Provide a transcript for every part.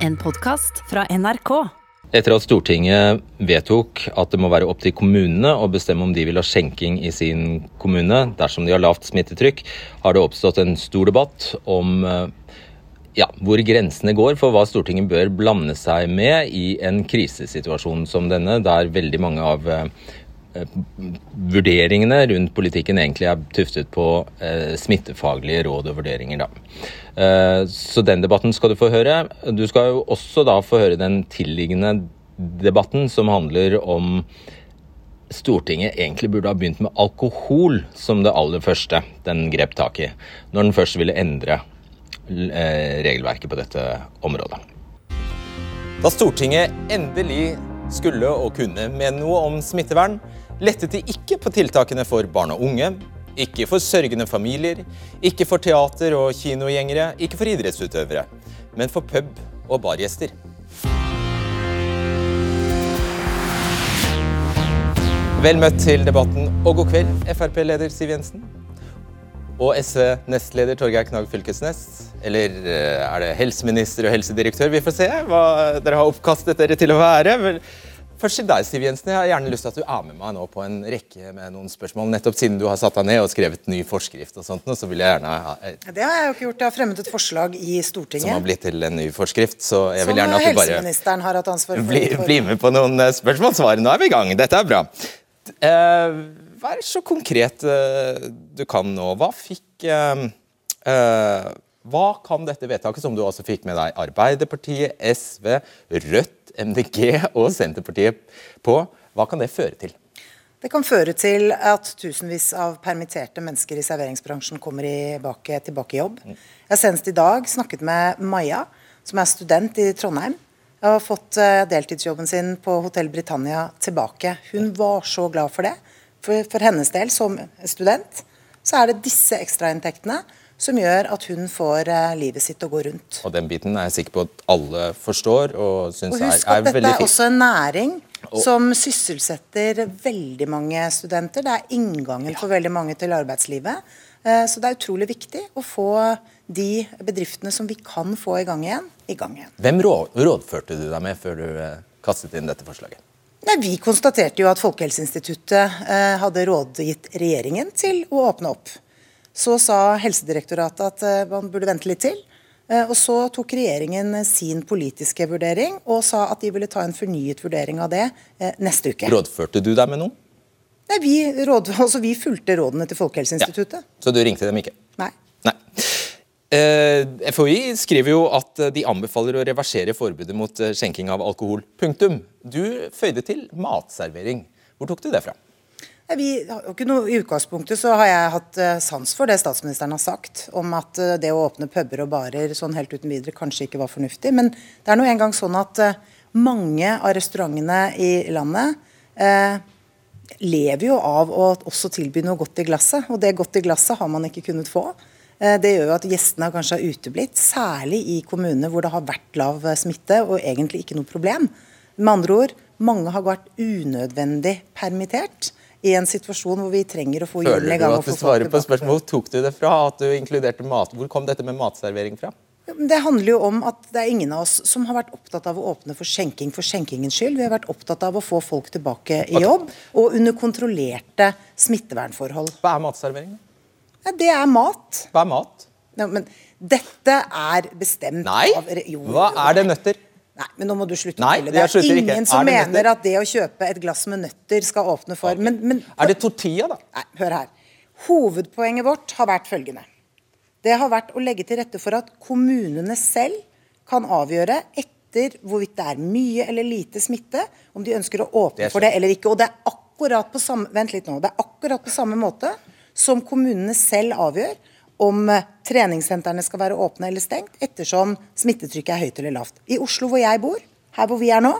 En podkast fra NRK. Etter at Stortinget vedtok at det må være opp til kommunene å bestemme om de vil ha skjenking i sin kommune dersom de har lavt smittetrykk, har det oppstått en stor debatt om eh, ja, hvor grensene går for hva Stortinget bør blande seg med i en krisesituasjon som denne, der veldig mange av eh, vurderingene rundt politikken egentlig er tuftet på eh, smittefaglige råd og vurderinger. Eh, så den debatten skal du få høre. Du skal jo også da få høre den tilliggende debatten som handler om Stortinget egentlig burde ha begynt med alkohol som det aller første den grep tak i, når den først ville endre eh, regelverket på dette området. Da Stortinget endelig skulle og kunne mene noe om smittevern, lettet de ikke på tiltakene for barn og unge, ikke for sørgende familier, ikke for teater- og kinogjengere, ikke for idrettsutøvere, men for pub- og bargjester. Vel møtt til debatten, og god kveld, Frp-leder Siv Jensen. Og SV-nestleder Torgeir Knag Fylkesnes. Eller eh, er det helseminister og helsedirektør? Vi får se hva dere har oppkastet dere til å være. Først til deg, Siv Jensen. Jeg har gjerne lyst til at du er med meg nå på en rekke med noen spørsmål. Nettopp siden du har satt deg ned og skrevet ny forskrift og sånt, så vil jeg gjerne ha Det har jeg jo ikke gjort. Jeg har fremmet et forslag i Stortinget. Som har blitt til en ny forskrift, så jeg vil gjerne at du bare helseministeren har hatt ansvar for. bli, bli med på noen eh, spørsmål. Svaret Nå er vi i gang. Dette er bra. Eh, vær så konkret eh, du kan nå. Hva fikk uh, eh, Hva kan dette vedtaket, som du også fikk med deg Arbeiderpartiet, SV, Rødt, MDG og Senterpartiet på, hva kan det føre til? Det kan føre til at tusenvis av permitterte mennesker i serveringsbransjen kommer tilbake, tilbake i jobb. Jeg har senest i dag snakket med Maja, som er student i Trondheim. Og har fått uh, deltidsjobben sin på Hotell Britannia tilbake. Hun var så glad for det. For, for hennes del, som student, så er det disse ekstrainntektene som gjør at hun får uh, livet sitt å gå rundt. Og den biten er jeg sikker på at alle forstår og syns Og er, husk at er dette er fint. også en næring som sysselsetter veldig mange studenter. Det er inngangen for veldig mange til arbeidslivet. Eh, Så det er utrolig viktig å få de bedriftene som vi kan få i gang igjen, i gang igjen. Hvem rådførte du deg med før du eh, kastet inn dette forslaget? Nei, vi konstaterte jo at Folkehelseinstituttet eh, hadde rådgitt regjeringen til å åpne opp. Så sa Helsedirektoratet at eh, man burde vente litt til. Eh, og så tok regjeringen sin politiske vurdering og sa at de ville ta en fornyet vurdering av det eh, neste uke. Rådførte du deg med noen? Nei, vi, råd, altså, vi fulgte rådene til Folkehelseinstituttet. Så du ringte dem ikke? Nei. Nei. Eh, FHI skriver jo at eh, de anbefaler å reversere forbudet mot eh, skjenking av alkohol. Punktum. Du føyde til matservering. Hvor tok du det fra? Vi noe, I utgangspunktet så har jeg hatt eh, sans for det statsministeren har sagt om at eh, det å åpne puber og barer sånn helt uten videre kanskje ikke var fornuftig. Men det er nå engang sånn at eh, mange av restaurantene i landet eh, lever jo av å også tilby noe godt i glasset. Og det godt i glasset har man ikke kunnet få. Det gjør jo at gjestene kanskje har uteblitt, særlig i kommuner hvor det har vært lav smitte og egentlig ikke noe problem. Med andre ord, mange har vært unødvendig permittert i en situasjon hvor vi trenger å få hjulene i gang. Føler du at du svarer på spørsmål? Hvor tok du det fra? At du inkluderte mat? Hvor kom dette med matservering fra? Det handler jo om at det er ingen av oss som har vært opptatt av å åpne for skjenking for skjenkingens skyld. Vi har vært opptatt av å få folk tilbake i jobb, og under kontrollerte smittevernforhold. Hva er matservering? Ja, Det er mat. Hva er mat? Ja, men dette er bestemt Nei! av Nei! Hva er det nøtter? Nei, men nå må du slutte Nei, å tulle. Det er ikke. ingen som Er det mener nøtter? at det å kjøpe et glass med nøtter skal åpne for men, men Er det tortilla, da? Nei, hør her. Hovedpoenget vårt har vært følgende. Det har vært å legge til rette for at kommunene selv kan avgjøre etter hvorvidt det er mye eller lite smitte, om de ønsker å åpne det for det eller ikke. Og det er akkurat på samme, vent litt nå, det er akkurat på samme måte som kommunene selv avgjør om eh, treningssentrene skal være åpne eller stengt, ettersom smittetrykket er høyt eller lavt. I Oslo hvor jeg bor, her hvor vi er nå,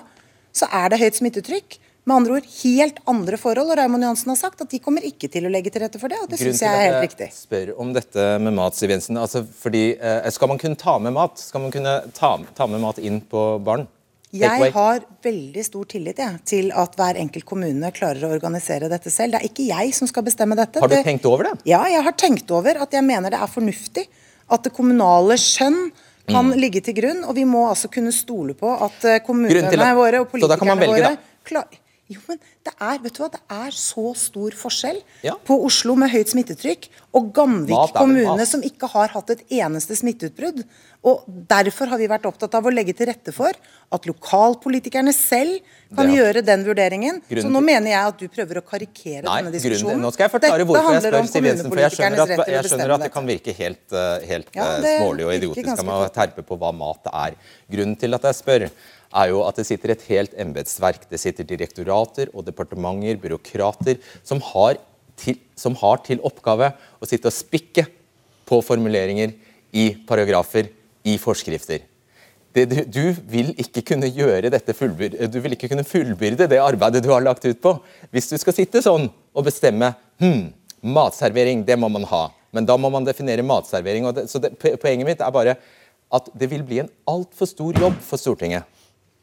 så er det høyt smittetrykk. Med andre ord helt andre forhold. Og Raymond Johansen har sagt at de kommer ikke til å legge til rette for det. Og det Grunnen syns jeg er helt til at jeg spør om dette med mat, Siv Jensen, altså fordi eh, Skal man kunne ta med mat? Skal man kunne ta, ta med mat inn på baren? Jeg har veldig stor tillit jeg, til at hver enkelt kommune klarer å organisere dette selv. Det er ikke jeg som skal bestemme dette. Har du Det- tenkt over det? Ja, jeg har tenkt over at jeg mener det er fornuftig at det kommunale skjønn kan ligge til grunn. Og vi må altså kunne stole på at eh, kommunene våre og Så da kan man politikerne velge, våre klar... Jo, men det er, vet du hva, det er så stor forskjell Ja. på Oslo med høyt smittetrykk og Gamvik Mat kommune mat. som ikke har hatt et eneste smitteutbrudd. Og Derfor har vi vært opptatt av å legge til rette for at lokalpolitikerne selv kan Det- gjøre den vurderingen. Grunnen så nå mener jeg at du prøver å karikere Nei, denne grunnen diskusjonen. nå skal jeg forklare hvorfor jeg spør Siv Jensen. For jeg skjønner, at, jeg skjønner at det kan virke helt, eh, helt Ja, eh, smålig og idiotisk av meg å terpe på hva mat er. Grunnen til at jeg spør, er jo at det sitter et helt embetsverk. Det sitter direktorater og departementer, byråkrater, som har, til, som har til oppgave å sitte og spikke på formuleringer i paragrafer, i forskrifter. Det, du, du vil ikke kunne gjøre dette fullbyr, du vil ikke kunne fullbyrde det arbeidet du har lagt ut på, hvis du skal sitte sånn og bestemme hm, matservering, det må man ha. Men da må man definere matservering. Det, så det, Poenget mitt er bare at det vil bli en altfor stor jobb for Stortinget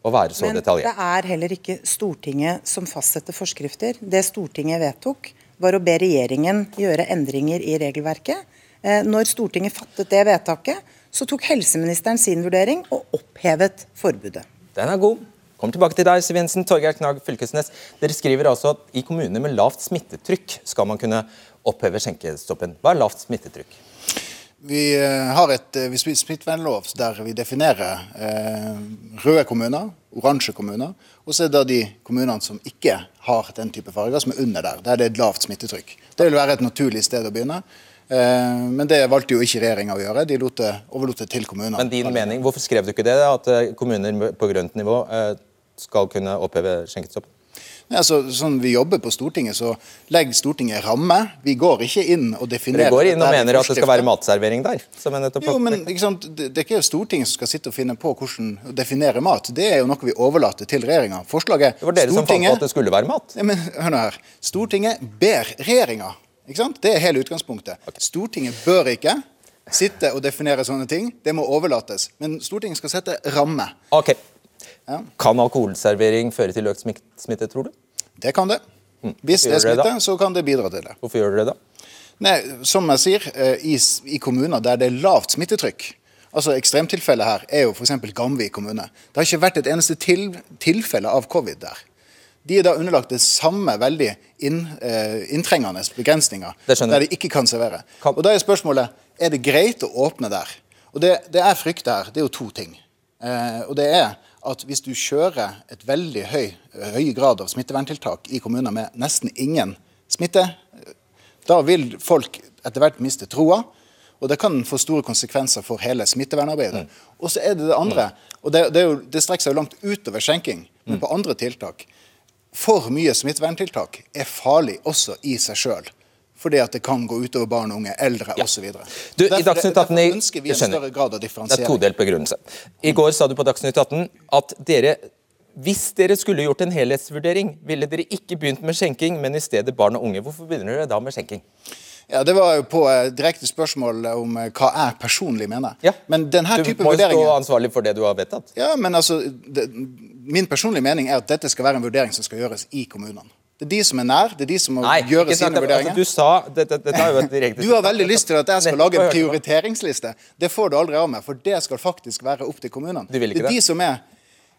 å være så Men det er heller ikke Stortinget som fastsetter forskrifter. Det Stortinget vedtok, var å be regjeringen gjøre endringer i regelverket. Eh, Når Stortinget fattet det vedtaket, så tok helseministeren sin vurdering og opphevet forbudet. Den er god. Kom tilbake til deg, Siv Jensen. Torgeir Knag Fylkesnes. Dere skriver altså at i kommuner med lavt smittetrykk skal man kunne oppheve skjenkestoppen. Hva er lavt smittetrykk? Vi eh, har et eh, smittevernlov der vi definerer eh, røde kommuner, oransje kommuner, og så er det de kommunene som ikke har den type farger, som er under der. Der det er et lavt smittetrykk. Det vil være et naturlig sted å begynne. Men det valgte jo ikke regjeringa å gjøre. De lot det, overlot det til kommunene. Men din mening, hvorfor skrev du ikke det, at kommuner på grønt nivå skal kunne oppheve skjenkestoppen? Nei, altså, sånn vi jobber på Stortinget, så legger Stortinget ramme. Vi går ikke inn og definerer Dere går inn og mener at det skal være matservering der? som Jo, men? Det, det er ikke Stortinget som skal sitte og finne på hvordan å definere mat. Det er jo noe vi overlater til regjeringa. Forslaget Det var dere som fant på at det skulle være mat. Ja, men hør nå her. Stortinget ber regjeringa. Det er hele utgangspunktet. Stortinget bør ikke sitte og definere sånne ting. Det må overlates. Men Stortinget skal sette ramme. Ok. Ja. Kan alkoholservering føre til økt smitte, tror du? Det kan det. Hvis det er det smitte, så kan det bidra til det. Hvorfor gjør dere det da? Nei, som jeg sier, eh, i, i kommuner der det er lavt smittetrykk Altså Ekstremtilfellet her er jo f.eks. Gamvik kommune. Det har ikke vært et eneste til, tilfelle av covid der. De er da underlagt det samme veldig inn, eh, inntrengende begrensninger, der de ikke kan servere. Kan- Og Da er spørsmålet er det greit å åpne der. Og Det, det jeg frykter her, det er jo to ting. Eh, og det er at hvis du kjører et veldig høy, høy grad av smitteverntiltak i kommuner med nesten ingen smitte, da vil folk etter hvert miste troa, og det kan få store konsekvenser for hele smittevernarbeidet. Og så er det det andre, og det, det, jo, det strekker seg jo langt utover skjenking, men på andre tiltak. For mye smitteverntiltak er farlig også i seg sjøl. Fordi at det kan gå utover barn og unge, eldre Ja. osv. Du, 18 i- ønsker vi en større grad av Det er todelt begrunnelse. I går sa du på Dagsnytt 18 at dere hvis dere skulle gjort en helhetsvurdering, ville dere ikke begynt med skjenking, men i stedet barn og unge. Hvorfor begynner dere da med skjenking? Ja, Det var jo på eh, direkte spørsmål om eh, hva jeg personlig mener. Ja. Men denne Du type må jo stå ansvarlig for det du har vedtatt. Ja, men altså, det, Min personlige mening er at dette skal være en vurdering som skal gjøres i kommunene. Det er de som er nær, det er de som må Nei, gjøre sine det, vurderinger. altså, du sa Dette, dette er jo et direkte Du har veldig lyst til at jeg skal lage en prioriteringsliste. Det får du aldri av meg, for det skal faktisk være opp til kommunene. Det er det? de som er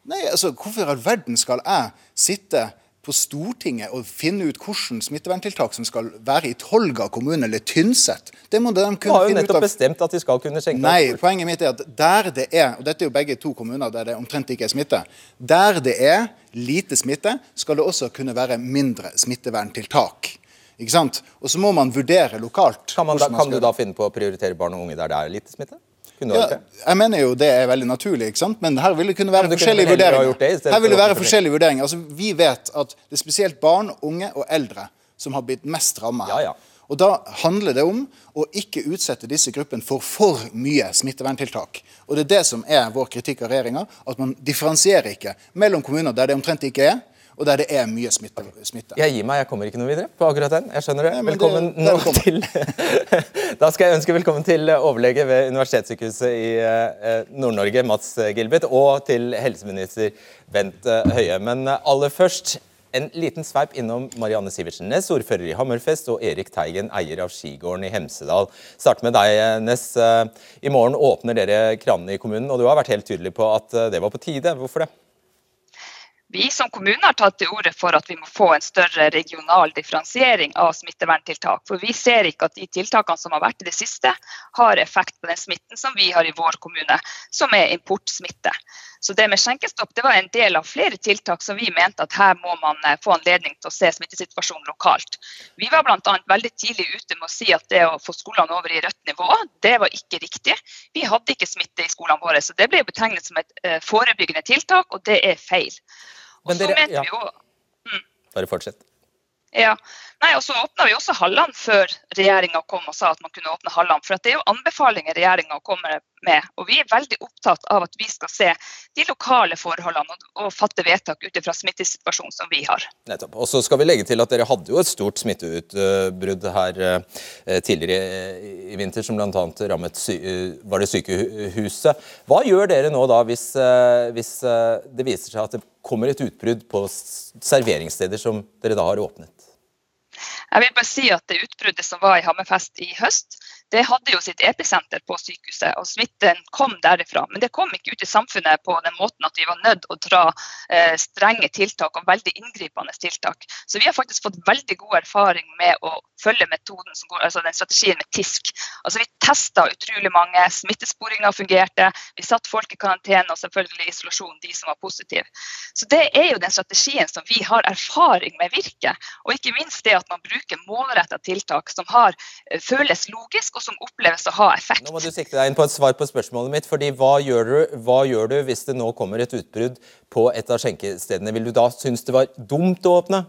Nei, altså, hvorfor i all verden skal jeg sitte på Stortinget å finne ut hvordan smitteverntiltak som skal være i Tolga kommune eller Tynset? Det må de kunne finne Du kunne har jo nettopp bestemt at de skal kunne skjenke Nei, poenget mitt er at der det er, og dette er jo begge to kommuner der det omtrent ikke er smitte, der det er lite smitte, skal det også kunne være mindre smitteverntiltak. Ikke sant? Og så må man vurdere lokalt. Kan, man da, man kan du da finne på å prioritere barn og unge der det er lite smitte? Ja, jeg mener jo det er veldig naturlig, ikke sant? men her vil det kunne være forskjellige vurderinger. det Her vil det være forskjellige vurderinger. Altså, vi vet at det er spesielt barn, unge og eldre som har blitt mest ramma. Ja, ja. Og Da handler det om å ikke utsette disse gruppene for for mye smitteverntiltak. Og Det er det som er vår kritikk av regjeringa, at man differensierer ikke mellom kommuner der det omtrent ikke er, og der det er mye smitte. smitte. Jeg gir meg, jeg kommer ikke noe videre på akkurat den. Jeg skjønner det. Nei, velkommen det nå til Da skal jeg ønske velkommen til overlege ved Universitetssykehuset i eh, Nord-Norge, Mats Gilbert, og til helseminister Bent eh, Høie. Men eh, aller først, En liten sveip innom Marianne Sivertsen Næss, ordfører i Hammerfest, og Erik Teigen, eier av skigården i Hemsedal. Start med deg, Næss. I morgen åpner dere kranene i kommunen, og du har vært helt tydelig på at det var på tide. Hvorfor det? Vi som kommune har tatt til orde for at vi må få en større regional differensiering av smitteverntiltak. For vi ser ikke at de tiltakene som har vært i det siste, har effekt på den smitten som vi har i vår kommune, som er importsmitte. Så det med skjenkestopp det var en del av flere tiltak som vi mente at her må man eh, få anledning til å se smittesituasjonen lokalt. Vi var bl.a. veldig tidlig ute med å si at det å få skolene over i rødt nivå, det var ikke riktig. Vi hadde ikke smitte i skolene våre, så det ble betegnet som et uh, forebyggende tiltak, og det er feil. Men dere, ja. mm. Bare fortsett. Ja. Nei, og så åpna vi også hallene før regjeringa kom og sa at man kunne åpne hallene. For det er jo anbefalinger regjeringa kommer med. Og vi er veldig opptatt av at vi skal se de lokale forholdene og, og fatte vedtak ut fra smittesituasjonen som vi har. Nettopp. Og så skal vi legge til at dere hadde jo et stort smitteutbrudd her eh, tidligere i vinter, som bl.a. rammet sy var det sykehuset. Hva gjør dere nå da hvis, eh, hvis eh, det viser seg at det kommer et utbrudd på serveringssteder som dere da har åpnet? Jeg vil bare si at det utbruddet som var i Hammerfest i høst, det hadde jo sitt episenter på sykehuset, og smitten kom derifra. Men det kom ikke ut i samfunnet på den måten at vi var nødt å dra eh, strenge tiltak og veldig inngripende tiltak. Så vi har faktisk fått veldig god erfaring med å følge metoden som går, altså den strategien med TISK. Altså Vi testa utrolig mange, smittesporinga fungerte, vi satt folk i karantene og selvfølgelig isolasjon, de som var positive. Så det er jo den strategien som vi har erfaring med virker. Og ikke minst det at man bruker målretta tiltak som har, eh, føles logisk og som oppleves å ha effekt. Nå må du sikte deg inn på et svar på spørsmålet mitt. fordi hva gjør, du, hva gjør du hvis det nå kommer et utbrudd på et av skjenkestedene? Vil du da synes det var dumt å åpne?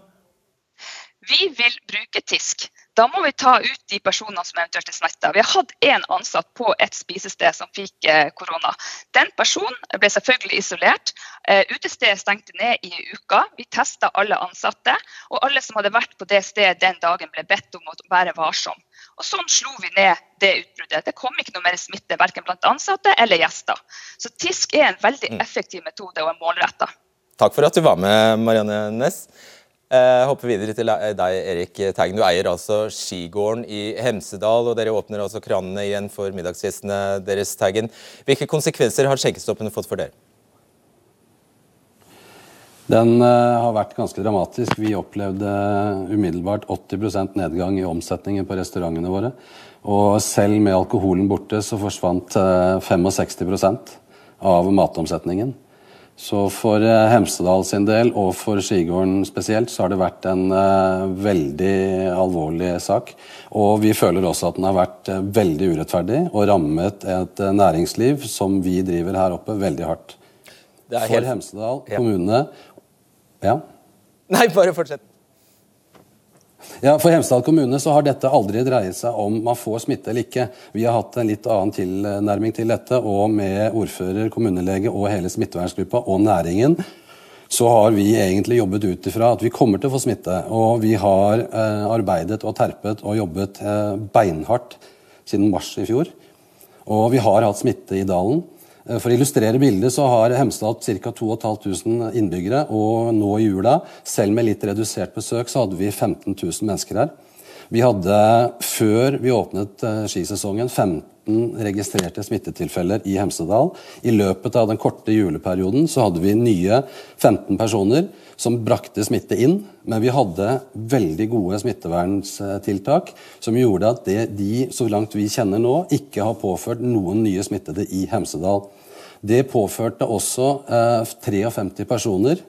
Vi vil bruke TISK. Da må vi ta ut de personene som eventuelt er smitta. Vi har hatt én ansatt på et spisested som fikk eh, korona. Den personen ble selvfølgelig isolert. Eh, utestedet stengte ned i uka. Vi testa alle ansatte. Og alle som hadde vært på det stedet den dagen, ble bedt om å være varsom. Og Sånn slo vi ned det utbruddet. Det kom ikke noe mer smitte verken blant ansatte eller gjester. Så TISK er en veldig mm. effektiv metode og er målretta. Takk for at du var med, Marianne Næss. Jeg hopper videre til deg, Erik Teigen. Du eier altså skigården i Hemsedal, og dere åpner altså kranene igjen for middagsgjestene deres. Teigen. Hvilke konsekvenser har skjenkestoppene fått for dere? Den uh, har vært ganske dramatisk. Vi opplevde umiddelbart 80% nedgang i omsetningen på restaurantene våre. Og selv med alkoholen borte så forsvant uh, eh, 65% av matomsetningen. Så for eh, Hemsedal sin del, og for Skigården spesielt, så har det vært en uh, veldig alvorlig sak. Og vi føler også at den har vært uh, veldig urettferdig og rammet et næringsliv som vi driver her oppe, veldig hardt. For helt... Hemsedal kommune Ja? Nei, bare fortsett. Ja, For Hemsedal kommune så har dette aldri dreiet seg om man får smitte eller ikke. Vi har hatt en litt annen tilnærming til dette, og med ordfører, kommunelege og hele smitteverngruppa og næringen så har vi egentlig jobbet ut ifra at vi kommer til å få smitte. Og vi har eh, arbeidet og terpet og jobbet eh, beinhardt siden mars i fjor. Og vi har hatt smitte i dalen. Eh, for å illustrere bildet så har Hemsedal ca. 2500 innbyggere. Og nå i jula, selv med litt redusert besøk, så hadde vi 15 000 mennesker her. Vi hadde, før vi åpnet eh, skisesongen, 15 registrerte smittetilfeller i Hemsedal. I løpet av den korte juleperioden så hadde vi nye 15 personer som brakte smitte inn. Men vi hadde veldig gode smittevernstiltak som gjorde at det, de, så langt vi kjenner nå, ikke har påført noen nye smittede i Hemsedal. Det påførte også eh, 53 personer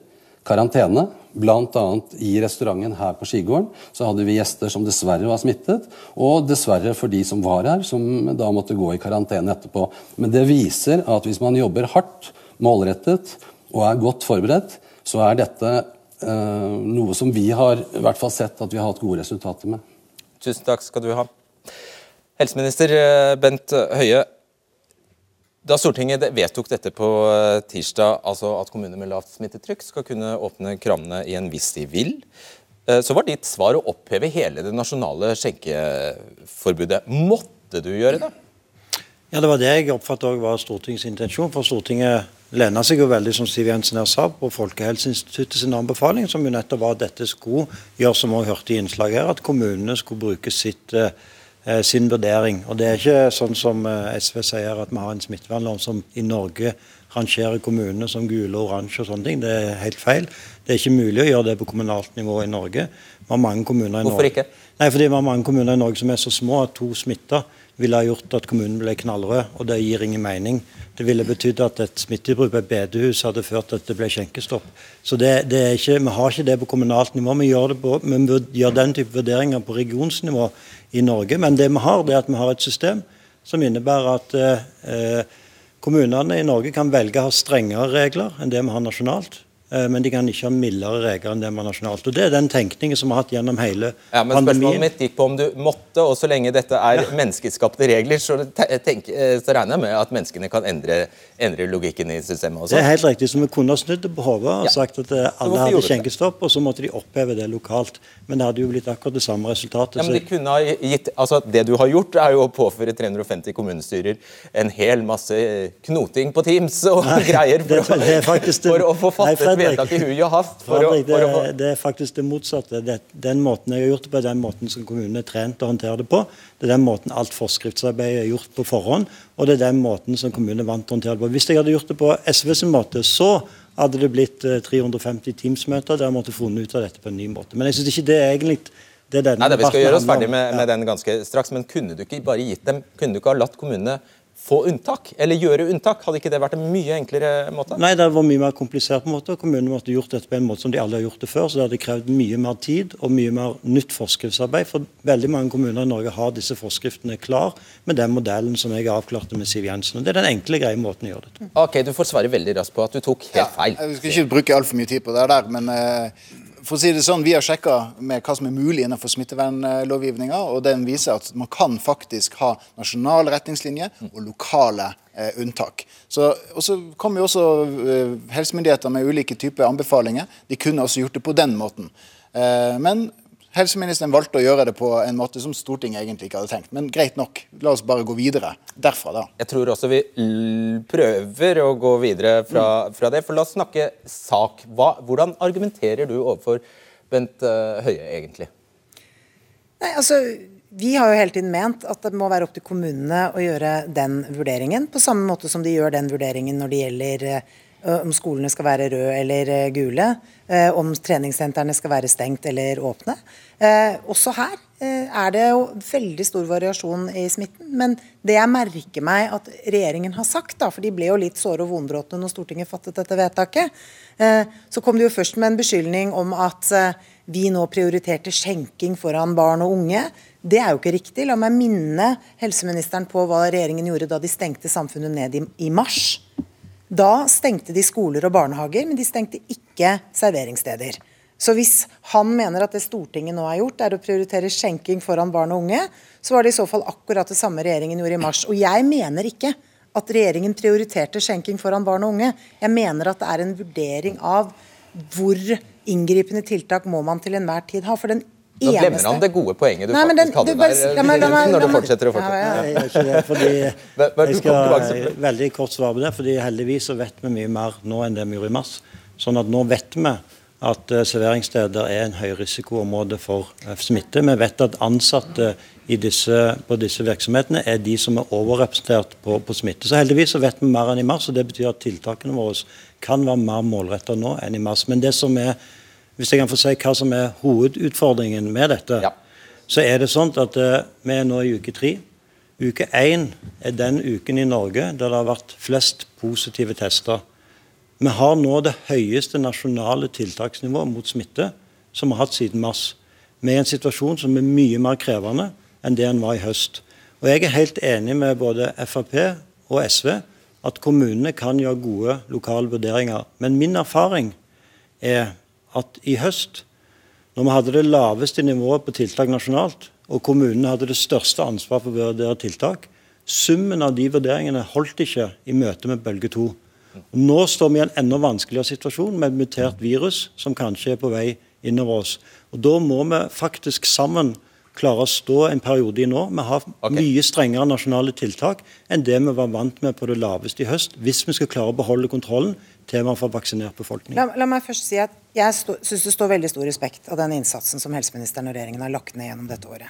karantene. Bl.a. i restauranten her på Skigården så hadde vi gjester som dessverre var smittet. Og dessverre for de som var her, som da måtte gå i karantene etterpå. Men det viser at hvis man jobber hardt, målrettet og er godt forberedt, så er dette eh, noe som vi har i hvert fall sett at vi har hatt gode resultater med. Tusen takk skal du ha. Helseminister eh, Bent Høie, da Stortinget vedtok dette på eh, tirsdag, altså at kommuner med lavt smittetrykk skal kunne åpne kranene igjen hvis de vil, eh, så var ditt svar å oppheve hele det nasjonale skjenkeforbudet. Måtte du gjøre det? Ja, Det var det jeg oppfattet var Stortingets intensjon. for Stortinget lener seg jo veldig som Siv Jensen her sa, på Folkehelseinstituttet sin anbefaling, som jo nettopp var at dette skulle gjøre som vi hørte i innslaget her, at kommunene skulle bruke sitt, eh, sin vurdering. Og Det er ikke sånn som eh, SV sier, at vi har en smittevernlov som i Norge rangerer kommunene som gule og oransje og sånne ting. Det er helt feil. Det er ikke mulig å gjøre det på kommunalt nivå i Norge. Vi har mange kommuner i Norge. Hvorfor ikke? Nei, fordi vi har mange kommuner i Norge som er så små at to smitta ville ha gjort at kommunen ble knallrød, og det gir ingen mening. Det ville betydd at et smitteutbrudd på et bedehus hadde ført til at det ble skjenkestopp. Så det, det ikke, Vi har ikke det på kommunalt nivå. Vi gjør, på, vi gjør den type vurderinger på regionsnivå i Norge. Men det vi har, det er at vi har et system som innebærer at eh, kommunene i Norge kan velge å ha strengere regler enn det vi har nasjonalt. Eh, men de kan ikke ha mildere regler enn det man nasjonalt. Og Det er den tenkningen som vi har hatt gjennom hele ja, men pandemien. Spørsmålet mitt gikk på om du måtte, og så lenge dette er ja. menneskeskapte regler, så, tenk, eh, så, regner jeg med at menneskene kan endre, endre logikken i systemet også. Det er helt riktig. Så vi kunne ha snudd det på hodet og ja. sagt at eh, alle hadde skjenkestopp, og så måtte de oppheve det lokalt. Men det hadde jo blitt akkurat det samme resultatet. Ja, men de kunne ha gitt, altså Det du har gjort, er jo å påføre 350 kommunestyrer en hel masse knoting på Teams og Nei, greier for, det, det for å få fattet vedtak i hui og hast. For Fredrik, å, for det, det, er faktisk det motsatte. Det, den måten jeg har gjort det på, er den måten som kommunene er trent til å håndtere det på. Det er den måten alt forskriftsarbeid er gjort på forhånd, og det er den måten som kommunene er vant til å håndtere det på. Hvis jeg hadde gjort det på SVs måte, så hadde det blitt 350 eh, Teams-møter der jeg måtte funnet ut av dette på en ny måte. Men jeg synes ikke det er egentlig det Nei, da, Vi skal gjøre oss ferdig med, med, den ganske straks, men kunne du ikke bare gitt dem, kunne du ikke ha latt kommunene få unntak, eller gjøre unntak? Hadde ikke det vært en mye enklere måte? Nei, det var mye mer komplisert. på en måte. Kommunene måtte gjort dette på en måte som de alle har gjort det før. Så det hadde krevd mye mer tid og mye mer nytt forskriftsarbeid. For veldig mange kommuner i Norge har disse forskriftene klar med den modellen som jeg avklarte med Siv Jensen. Og Det er den enkle, greie måten å gjøre det på. Ok, Du får svare veldig raskt på at du tok helt feil. Ja, jeg skal ikke bruke altfor mye tid på det der, men uh, for å si det sånn, Vi har sjekka med hva som er mulig innenfor smittevernlovgivninga, og den viser at man kan faktisk ha nasjonale retningslinjer og lokale eh, unntak. Så, og så kommer jo også eh, helsemyndigheter med ulike typer anbefalinger. De kunne også gjort det på den måten. Eh, men Helseministeren valgte å gjøre det på en måte som Stortinget egentlig ikke hadde tenkt. Men greit nok, la oss bare gå videre derfra, da. Jeg tror også vi prøver å gå videre fra, fra det. For la oss snakke sak. Hva, hvordan argumenterer du overfor Bent uh, Høie, egentlig? Nei, altså... Vi har jo hele tiden ment at det må være opp til kommunene å gjøre den vurderingen, på samme måte som de gjør den vurderingen når det gjelder Eh, om skolene skal være røde eller eh, gule, eh, om treningssentrene skal være stengt eller åpne. Også her er det jo veldig stor variasjon i smitten. Men det jeg merker meg at regjeringen har sagt, da, for de ble jo litt såre og vonbrotne når Stortinget fattet dette vedtaket, så kom de jo først med en beskyldning om at vi nå prioriterte skjenking foran barn og unge. Det er jo ikke riktig. La meg minne helseministeren på hva regjeringen gjorde da de stengte samfunnet ned i mars. Da stengte de skoler og barnehager, men de stengte ikke serveringssteder. Så hvis han mener at det Stortinget nå har gjort, er å prioritere skjenking foran barn og unge, så var det i så fall akkurat det samme regjeringen gjorde i mars. Og jeg mener ikke at regjeringen prioriterte skjenking foran barn og unge. Jeg mener at det er en vurdering av hvor inngripende tiltak må man til enhver tid ha. For den nå glemmer han det gode poenget du Nei, faktisk hadde der. La meg, la meg, når du fortsetter å fortsette. Ja, ja, ja. Jeg, fordi, jeg skal veldig kort svare på det. fordi Heldigvis så vet vi mye mer nå enn det vi gjorde i mars. Sånn at nå vet vi at uh, serveringssteder er en høyrisikoområde for uh, smitte. Vi vet at ansatte disse, på disse virksomhetene er de som er overrepresentert på, på, smitte. Så heldigvis så vet vi mer enn i mars, og det betyr at tiltakene våre kan være mer målretta nå enn i mars. Men det som er hvis jeg kan få si hva som er hovedutfordringen med dette, ja. så er det sånn at uh, vi er nå i uke tre. Uke én er den uken i Norge der det har vært flest positive tester. Vi har nå det høyeste nasjonale tiltaksnivået mot smitte som vi har hatt siden mars. Vi er i en situasjon som er mye mer krevende enn det den var i høst. Og Jeg er helt enig med både Frp og SV at kommunene kan gjøre gode lokale vurderinger. Men min erfaring er at i høst, når vi hadde det laveste nivået på tiltak nasjonalt, og kommunene hadde det største ansvaret for å vurdere tiltak, summen av de vurderingene holdt ikke i møte med bølge to. Nå står vi i en enda vanskeligere situasjon med et mutert virus som kanskje er på vei innover oss. Og Da må vi faktisk sammen klare å stå en periode i nå. Vi har okay. mye strengere nasjonale tiltak enn det vi var vant med på det laveste i høst, hvis vi skal klare å beholde kontrollen til for vaksinert befolkning. La, la meg først si at Jeg syns det står veldig stor respekt av den innsatsen som helseministeren og regjeringen har lagt ned gjennom dette året.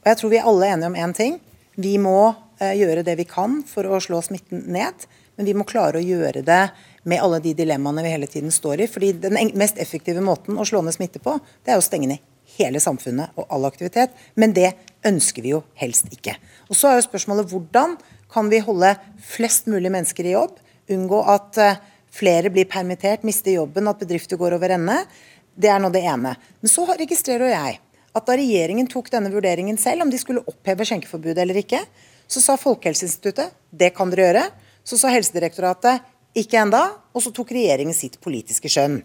Og Jeg tror vi er alle enige om én ting. Vi må eh, gjøre det vi kan for å slå smitten ned, men vi må klare å gjøre det med alle de dilemmaene vi hele tiden står i. fordi Den mest effektive måten å slå ned smitte på, det er å stenge ned hele samfunnet og all aktivitet. Men det ønsker vi jo helst ikke. Og Så er jo spørsmålet hvordan kan vi holde flest mulig mennesker i jobb? Unngå at uh, flere blir permittert, mister jobben, at bedrifter går over ende. Det er nå det ene. Men så registrerer jeg at da regjeringen tok denne vurderingen selv, om de skulle oppheve skjenkeforbudet eller ikke, så sa Folkehelseinstituttet det kan dere gjøre. Så sa Helsedirektoratet ikke enda, og så tok regjeringen sitt politiske skjønn.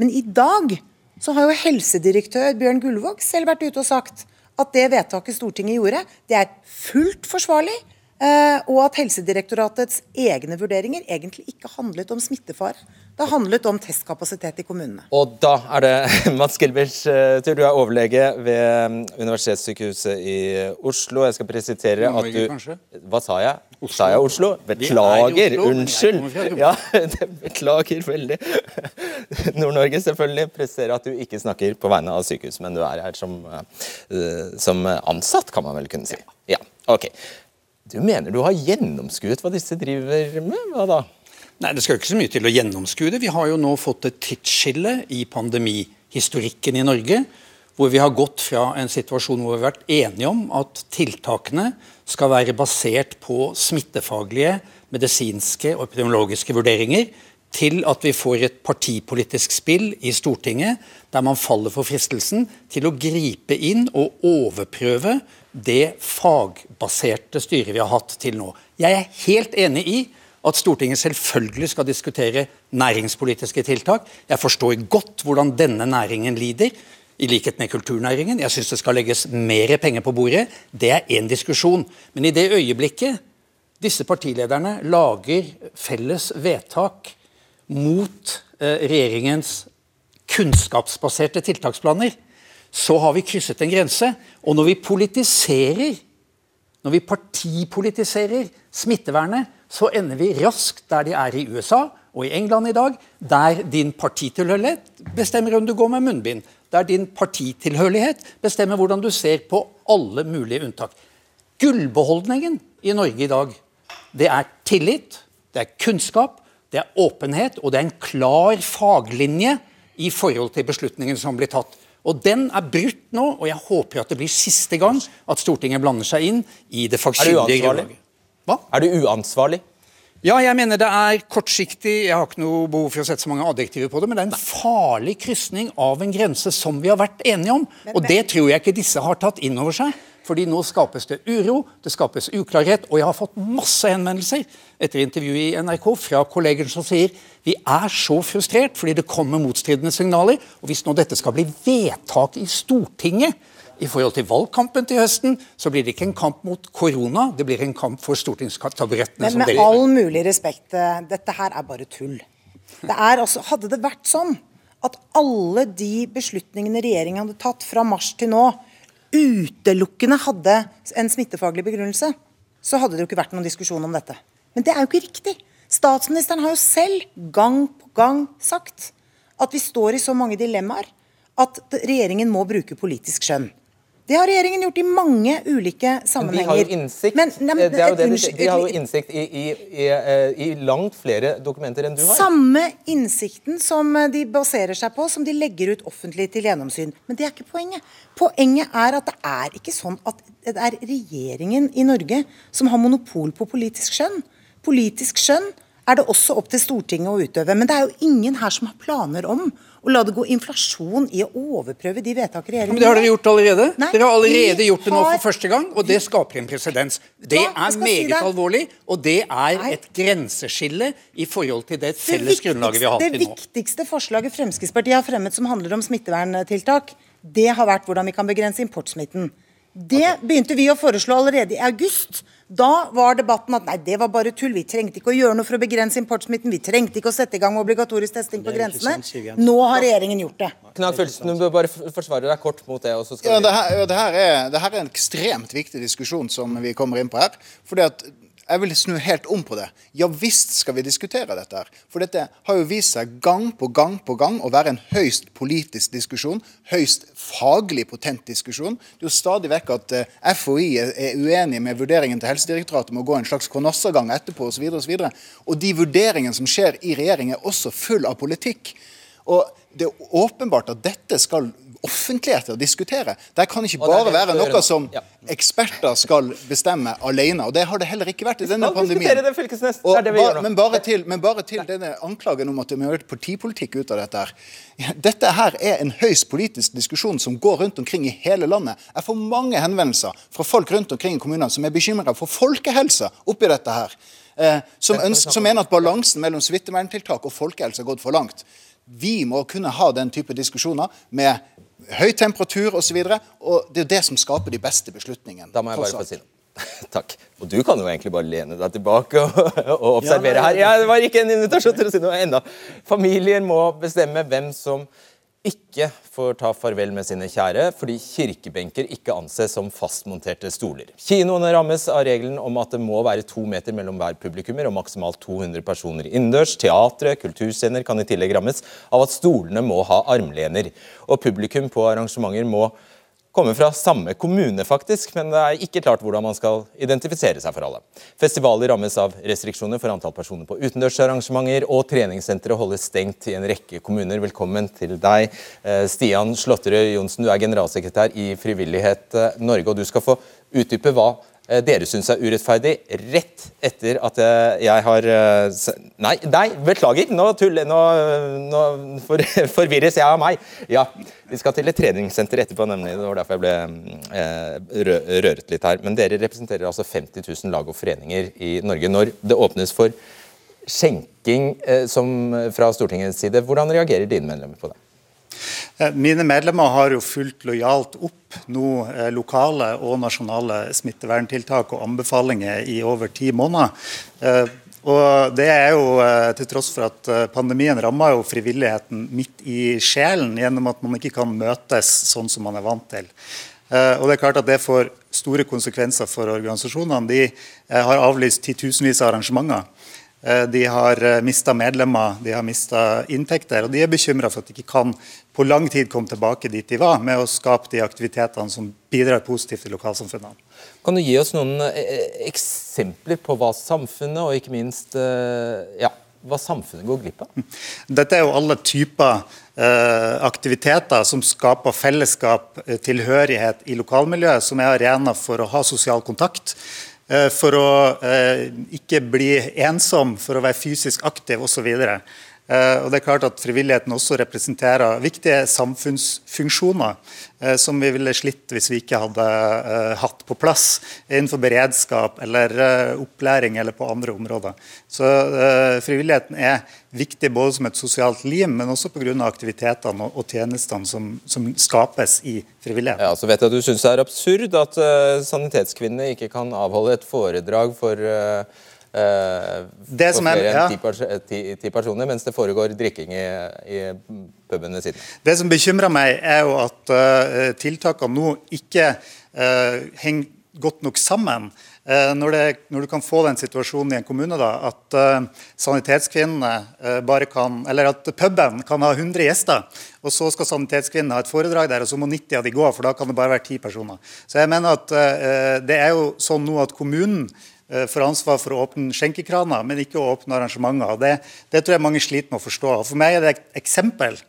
Men i dag så har jo helsedirektør Bjørn Gullvåg selv vært ute og sagt at det vedtaket Stortinget gjorde, det er fullt forsvarlig og at Helsedirektoratets egne vurderinger egentlig ikke handlet om smittefare. Det handlet om testkapasitet i kommunene. Og da er det Mats Gilbers eh, tur. Du er overlege ved mm, Universitetssykehuset i Oslo. Jeg skal presisere at du Hva sa jeg? Oslo. Sa jeg Oslo? Beklager. Unnskyld. Ja, beklager veldig. Nord-Norge, selvfølgelig. Presiserer at du ikke snakker på vegne av sykehus, men du er her som, eh, som ansatt, kan man vel kunne si. Ja, ok. Du mener du har gjennomskuet hva disse driver med? Hva da? Nei, Det skal jo ikke så mye til å gjennomskue det. Vi har jo nå fått et tidsskille i pandemihistorikken i Norge. Hvor vi har gått fra en situasjon hvor vi har vært enige om at tiltakene skal være basert på smittefaglige, medisinske og epidemiologiske vurderinger, til at vi får et partipolitisk spill i Stortinget der man faller for fristelsen til å gripe inn og overprøve det fagbaserte styret vi har hatt til nå. Jeg er helt enig i at Stortinget selvfølgelig skal diskutere næringspolitiske tiltak. Jeg forstår godt hvordan denne næringen lider, i likhet med kulturnæringen. Jeg syns det skal legges mer penger på bordet. Det er én diskusjon. Men i det øyeblikket disse partilederne lager felles vedtak mot eh, regjeringens kunnskapsbaserte tiltaksplaner, så har vi krysset en grense. Og når vi politiserer, når vi partipolitiserer smittevernet, så ender vi raskt der de er i USA og i England i dag, der din partitilhørighet bestemmer om du går med munnbind. Der din partitilhørighet bestemmer hvordan du ser på alle mulige unntak. Gullbeholdningen i Norge i dag, det er tillit, det er kunnskap, det er åpenhet, og det er en klar faglinje i forhold til beslutningen som blir tatt. Og Den er brutt nå, og jeg håper at det blir siste gang at Stortinget blander seg inn i det fagkyndige grunnlaget. Hva? Er du uansvarlig? Ja, jeg mener det er kortsiktig. Jeg har ikke noe behov for å sette så mange adjektiver på det, men det er en farlig krysning av en grense som vi har vært enige om. Og det tror jeg ikke disse har tatt inn over seg. Fordi nå skapes det uro, det skapes uklarhet. Og jeg har fått masse henvendelser etter intervjuet i NRK fra kolleger som sier vi er så frustrert fordi det kommer motstridende signaler. Og hvis nå dette skal bli vedtak i Stortinget i forhold til valgkampen til høsten, så blir det ikke en kamp mot korona, det blir en kamp for stortingstaburettene. Men med all mulig respekt, eh, dette her er bare tull. Det er altså, hadde det vært sånn at alle de beslutningene regjeringen hadde tatt fra mars til nå, utelukkende hadde en smittefaglig begrunnelse, så hadde det jo ikke vært noen diskusjon om dette. Men det er jo ikke riktig. Statsministeren har jo selv gang på gang sagt at vi står i så mange dilemmaer at regjeringen må bruke politisk skjønn. Det har regjeringen gjort i mange ulike sammenhenger. Men de har jo innsikt, men, nei, men, det det, de, de har jo innsikt i, i, i, i, langt flere dokumenter enn du har. Samme innsikten som eh, de baserer seg på, som de legger ut offentlig til gjennomsyn. Men det er ikke poenget. Poenget er at det er ikke sånn at det er regjeringen i Norge som har monopol på politisk skjønn. Politisk skjønn er det også opp til Stortinget å utøve. Men det er jo ingen her som har planer om å la det gå inflasjon i å overprøve de vedtak regjeringen Men Det har dere gjort allerede. Nei, dere har allerede gjort det nå for første gang, og det skaper en presedens. Det er meget si alvorlig, og det er et grenseskille i forhold til det felles det grunnlaget vi har hatt til nå. Det viktigste forslaget Fremskrittspartiet har fremmet som handler om smitteverntiltak, det har vært hvordan vi kan begrense importsmitten. Det begynte vi å foreslå allerede i august. Da var debatten at nei, det var bare tull. Vi trengte ikke å gjøre noe for å begrense importsmitten. Vi trengte ikke å sette i gang obligatorisk testing på grensene. Nå har regjeringen gjort det. Knag Fylsen, du bør bare forsvare deg kort mot det. og så skal Ja, det, her, det, her er, det her er en ekstremt viktig diskusjon som vi kommer inn på her. Fordi at jeg vil snu helt om på det. Ja visst skal vi diskutere dette. her. For dette har jo vist seg gang på gang på gang å være en høyst politisk diskusjon. Høyst faglig potent diskusjon. Det er jo stadig vekk at eh, FHI er, uenig med vurderingen til Helsedirektoratet om å gå en slags konossagang etterpå osv. Og, så videre, og, så og de vurderingene som skjer i regjering, er også full av politikk. Og det er åpenbart at dette skal offentligheter diskutere. Det kan ikke bare være noe som eksperter skal bestemme alene. Og det har det heller ikke vært i denne pandemien. Og bare til, men bare til denne anklagen om at vi har gjort partipolitikk ut av dette. her. Dette her er en høyst politisk diskusjon som går rundt omkring i hele landet. Jeg får mange henvendelser fra folk rundt omkring i kommunene som er bekymra for folkehelsa oppi dette her. Eh, som, ønsker, som mener at balansen mellom smitteverntiltak og folkehelse har gått for langt. Vi må kunne ha den type diskusjoner med høy temperatur osv. Og, så og det er jo det som skaper de beste beslutningene. Da må jeg bare få si noe. Takk. Og du kan jo egentlig bare lene deg tilbake og, og observere Ja, nei, her. Ja, det var ikke en invitasjon til å si noe ennå. Familier må bestemme hvem som ikke får ta farvel med sine kjære, fordi kirkebenker ikke anses som fastmonterte stoler. Kinoene rammes av regelen om at det må være to meter mellom hver publikummer og maksimalt 200 personer innendørs. Teatre, kulturscener kan i tillegg rammes av at stolene må ha armlener. Og publikum på arrangementer må kommer fra samme kommune, faktisk, men det er ikke klart hvordan man skal identifisere seg for alle. Festivaler rammes av restriksjoner for antall personer på utendørsarrangementer, og treningssentre holdes stengt i en rekke kommuner. Velkommen til deg, eh, Stian Slåtterød Johnsen. Du er generalsekretær i Frivillighet eh, Norge, og du skal få utdype hva dere syns er urettferdig, rett etter at eh, jeg har eh, Nei, nei, beklager, nå tuller Nå, nå for, forvirres jeg av meg. Ja, vi skal til et treningssenter etterpå, nemlig. Det var derfor jeg ble eh, rø røret litt her. Men dere representerer altså 50 000 lag og foreninger i Norge. Når det åpnes for skjenking eh, som fra Stortingets side, hvordan reagerer dine medlemmer på det? Eh, Mine medlemmer har jo fulgt lojalt opp nå eh, lokale og nasjonale smitteverntiltak og anbefalinger i over ti måneder. Eh, og det er jo til tross for at pandemien rammer jo frivilligheten midt i sjelen gjennom at man ikke kan møtes sånn som man er vant til. Og det er klart at det får store konsekvenser for organisasjonene. De har avlyst titusenvis av arrangementer. De har mista medlemmer, de har mista inntekter, og de er bekymra for at de ikke kan på lang tid kom tilbake dit de var, med å skape de aktivitetene som bidrar positivt til lokalsamfunnene. Kan du gi oss noen eh, eksempler på hva samfunnet, og ikke minst eh, ja, hva samfunnet går glipp av? Dette er jo alle typer eh, aktiviteter som skaper fellesskap, eh, tilhørighet i lokalmiljøet, som er arena for å ha sosial kontakt. eh, For å eh, ikke bli ensom, for å være fysisk aktiv osv. Eh, og det er klart at Frivilligheten også representerer viktige samfunnsfunksjoner eh, som vi ville slitt hvis vi ikke hadde eh, hatt på plass innenfor beredskap eller opplæring eller på andre områder. Så Frivilligheten er viktig både som et sosialt lim, men også pga. aktivitetene og, tjenestene som, som skapes i frivilligheten. Ja, så vet jeg at Du syns det er absurd at eh, Sanitetskvinnene ikke kan avholde et foredrag for uh, Det som er- ja. ti, pers ti, ti personer, mens det foregår drikking i, i pubene sine. Det som bekymrer meg, er jo at uh, tiltakene nå ikke uh, henger godt nok sammen. Eh, når, det, når du kan få den situasjonen i en kommune da, at uh, sanitetskvinnene eh, bare kan Eller at puben kan ha 100 gjester, og så skal sanitetskvinnene ha et foredrag der, og så må 90 av de gå, for da kan det bare være 10 personer. Så jeg mener at eh, det er jo sånn nå at kommunen eh, får ansvar for å åpne skjenkekraner, men ikke å åpne arrangementer. Det, det tror jeg mange sliter med å forstå. For meg er det et eksempel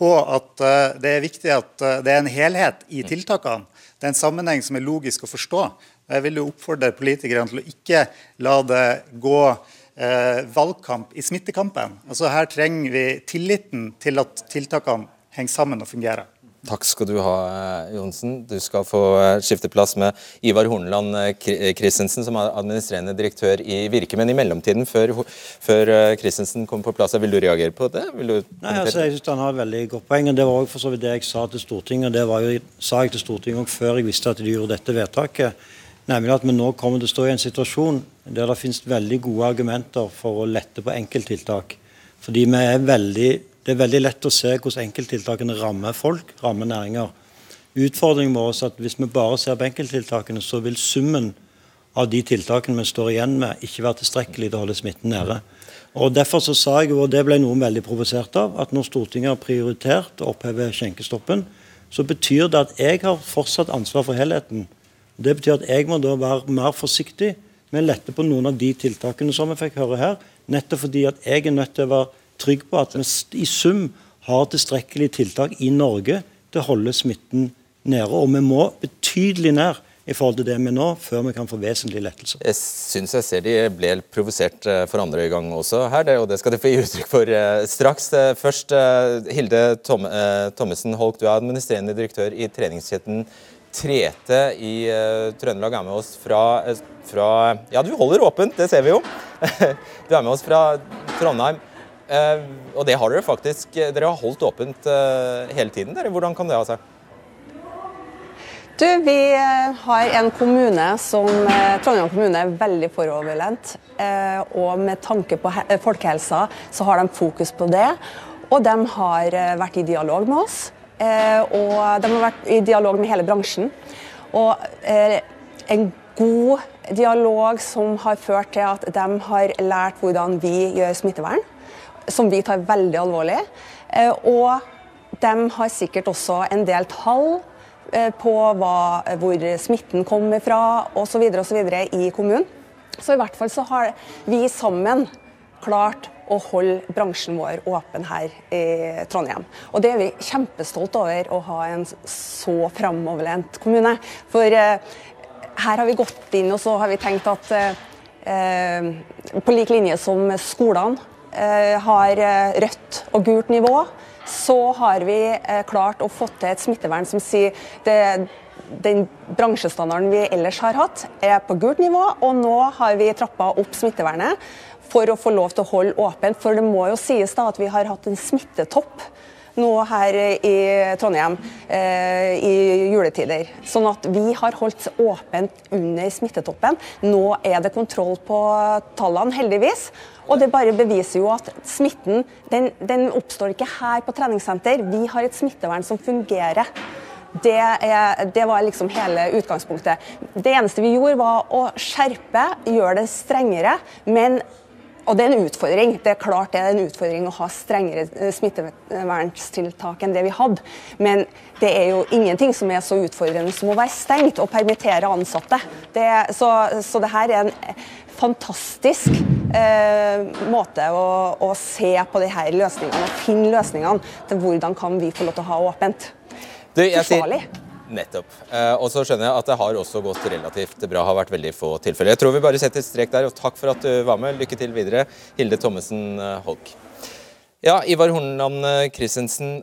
på at eh, det er viktig at eh, det er en helhet i tiltakene. Det er en sammenheng som er logisk å forstå. Jeg vil jo oppfordre politikerne til å ikke la det gå eh, valgkamp i smittekampen. Altså Her trenger vi tilliten til at tiltakene henger sammen og fungerer. Takk skal du ha, eh, Johnsen. Du skal få eh, skifte plass med Ivar Horneland Christensen, som er administrerende direktør i Virke. Men i mellomtiden, før, før Christensen kommer på plass, vil du reagere på det? Nei, altså, jeg synes Han har et veldig godt poeng. og Det var også for så vidt det jeg sa til Stortinget. og Det var jo, sa jeg til Stortinget før jeg visste at de gjorde dette vedtaket. Nemlig at vi nå kommer til å stå i en situasjon der det finnes veldig gode argumenter for å lette på enkelttiltak. Fordi vi er veldig det er veldig lett å se hvordan enkelttiltakene rammer folk, rammer næringer. Utfordringen vår er at hvis vi bare ser på enkelttiltakene, så vil summen av de tiltakene vi står igjen med, ikke være tilstrekkelig til å holde smitten nede. Og Derfor så sa jeg, og det ble noen veldig provosert av, at når Stortinget har prioritert å oppheve skjenkestoppen, så betyr det at jeg har fortsatt ansvar for helheten. Det betyr at jeg må da være mer forsiktig med å lette på noen av de tiltakene som vi fikk høre her, nettopp fordi at jeg er nødt til å være trygg på at vi i sum har tilstrekkelige tiltak i Norge til å holde smitten nede. Og vi må betydelig ned i forhold til det vi nå, før vi kan få vesentlige lettelser. Jeg syns jeg ser de ble provosert eh, for andre gang også her, og det skal de få gi uttrykk for eh, straks. Eh, først, Hilde Tom Thommessen Holk, du er administrerende direktør i treningskjeden Trete i Trøndelag. er med oss fra, fra Ja, du holder åpent, det ser vi jo. Du er med oss fra Trondheim. Uh, og det har dere faktisk eh, Dere har holdt åpent uh, hele tiden. Dere. Hvordan kan det ha seg? Du, Vi har en kommune som Trondheim kommune er veldig foroverlent. Og med tanke på folkehelsa så har de fokus på det. Og de har vært i dialog med oss. Og de har vært i dialog med hele bransjen. Og en god dialog som har ført til at de har lært hvordan vi gjør smittevern som vi tar veldig alvorlig. Eh, og de har sikkert også en del tall eh, på hva, hvor smitten kommer fra osv. i kommunen. Så i hvert fall så har vi sammen klart å holde bransjen vår åpen her i Trondheim. Og det er vi kjempestolt over å ha en så framoverlent kommune. For eh, her har vi gått inn og så har vi tenkt at eh, på lik linje som skolene Eh, har eh, rødt og gult nivå, så har vi eh, klart å få til et smittevern som sier det, den bransjestandarden vi ellers har hatt, er på gult nivå, og nå har vi trappa opp smittevernet for å få lov til å holde åpent. For det må jo sies da at vi har hatt en smittetopp nå her i Trondheim eh, i juletider. Sånn at vi har holdt åpent under smittetoppen. Nå er det kontroll på tallene, heldigvis. Og det bare beviser jo at smitten den, den oppstår ikke her på treningssenter. Vi har et smittevern som fungerer. Det, er, det, var liksom hele utgangspunktet. Det eneste vi gjorde, var å skjerpe, gjøre det strengere. Men og det er en utfordring. Det er klart det er en utfordring å ha strengere eh, smitteverntiltak enn det vi hadde. Men det er jo ingenting som er så utfordrende som å være stengt og permittere ansatte. Det, så, så det her er en fantastisk eh, måte å, å, se på de her løsningene og finne løsningene til hvordan kan vi få lov til å ha åpent. Du, Forsvarlig. Nettopp. Eh, og så skjønner jeg at det har også gått relativt bra. har vært veldig få tilfeller. Jeg tror vi bare setter strek der, og takk for at du var med. Lykke til videre, Hilde Thommessen eh, Holk. Ja, Ivar Horneland eh, Christensen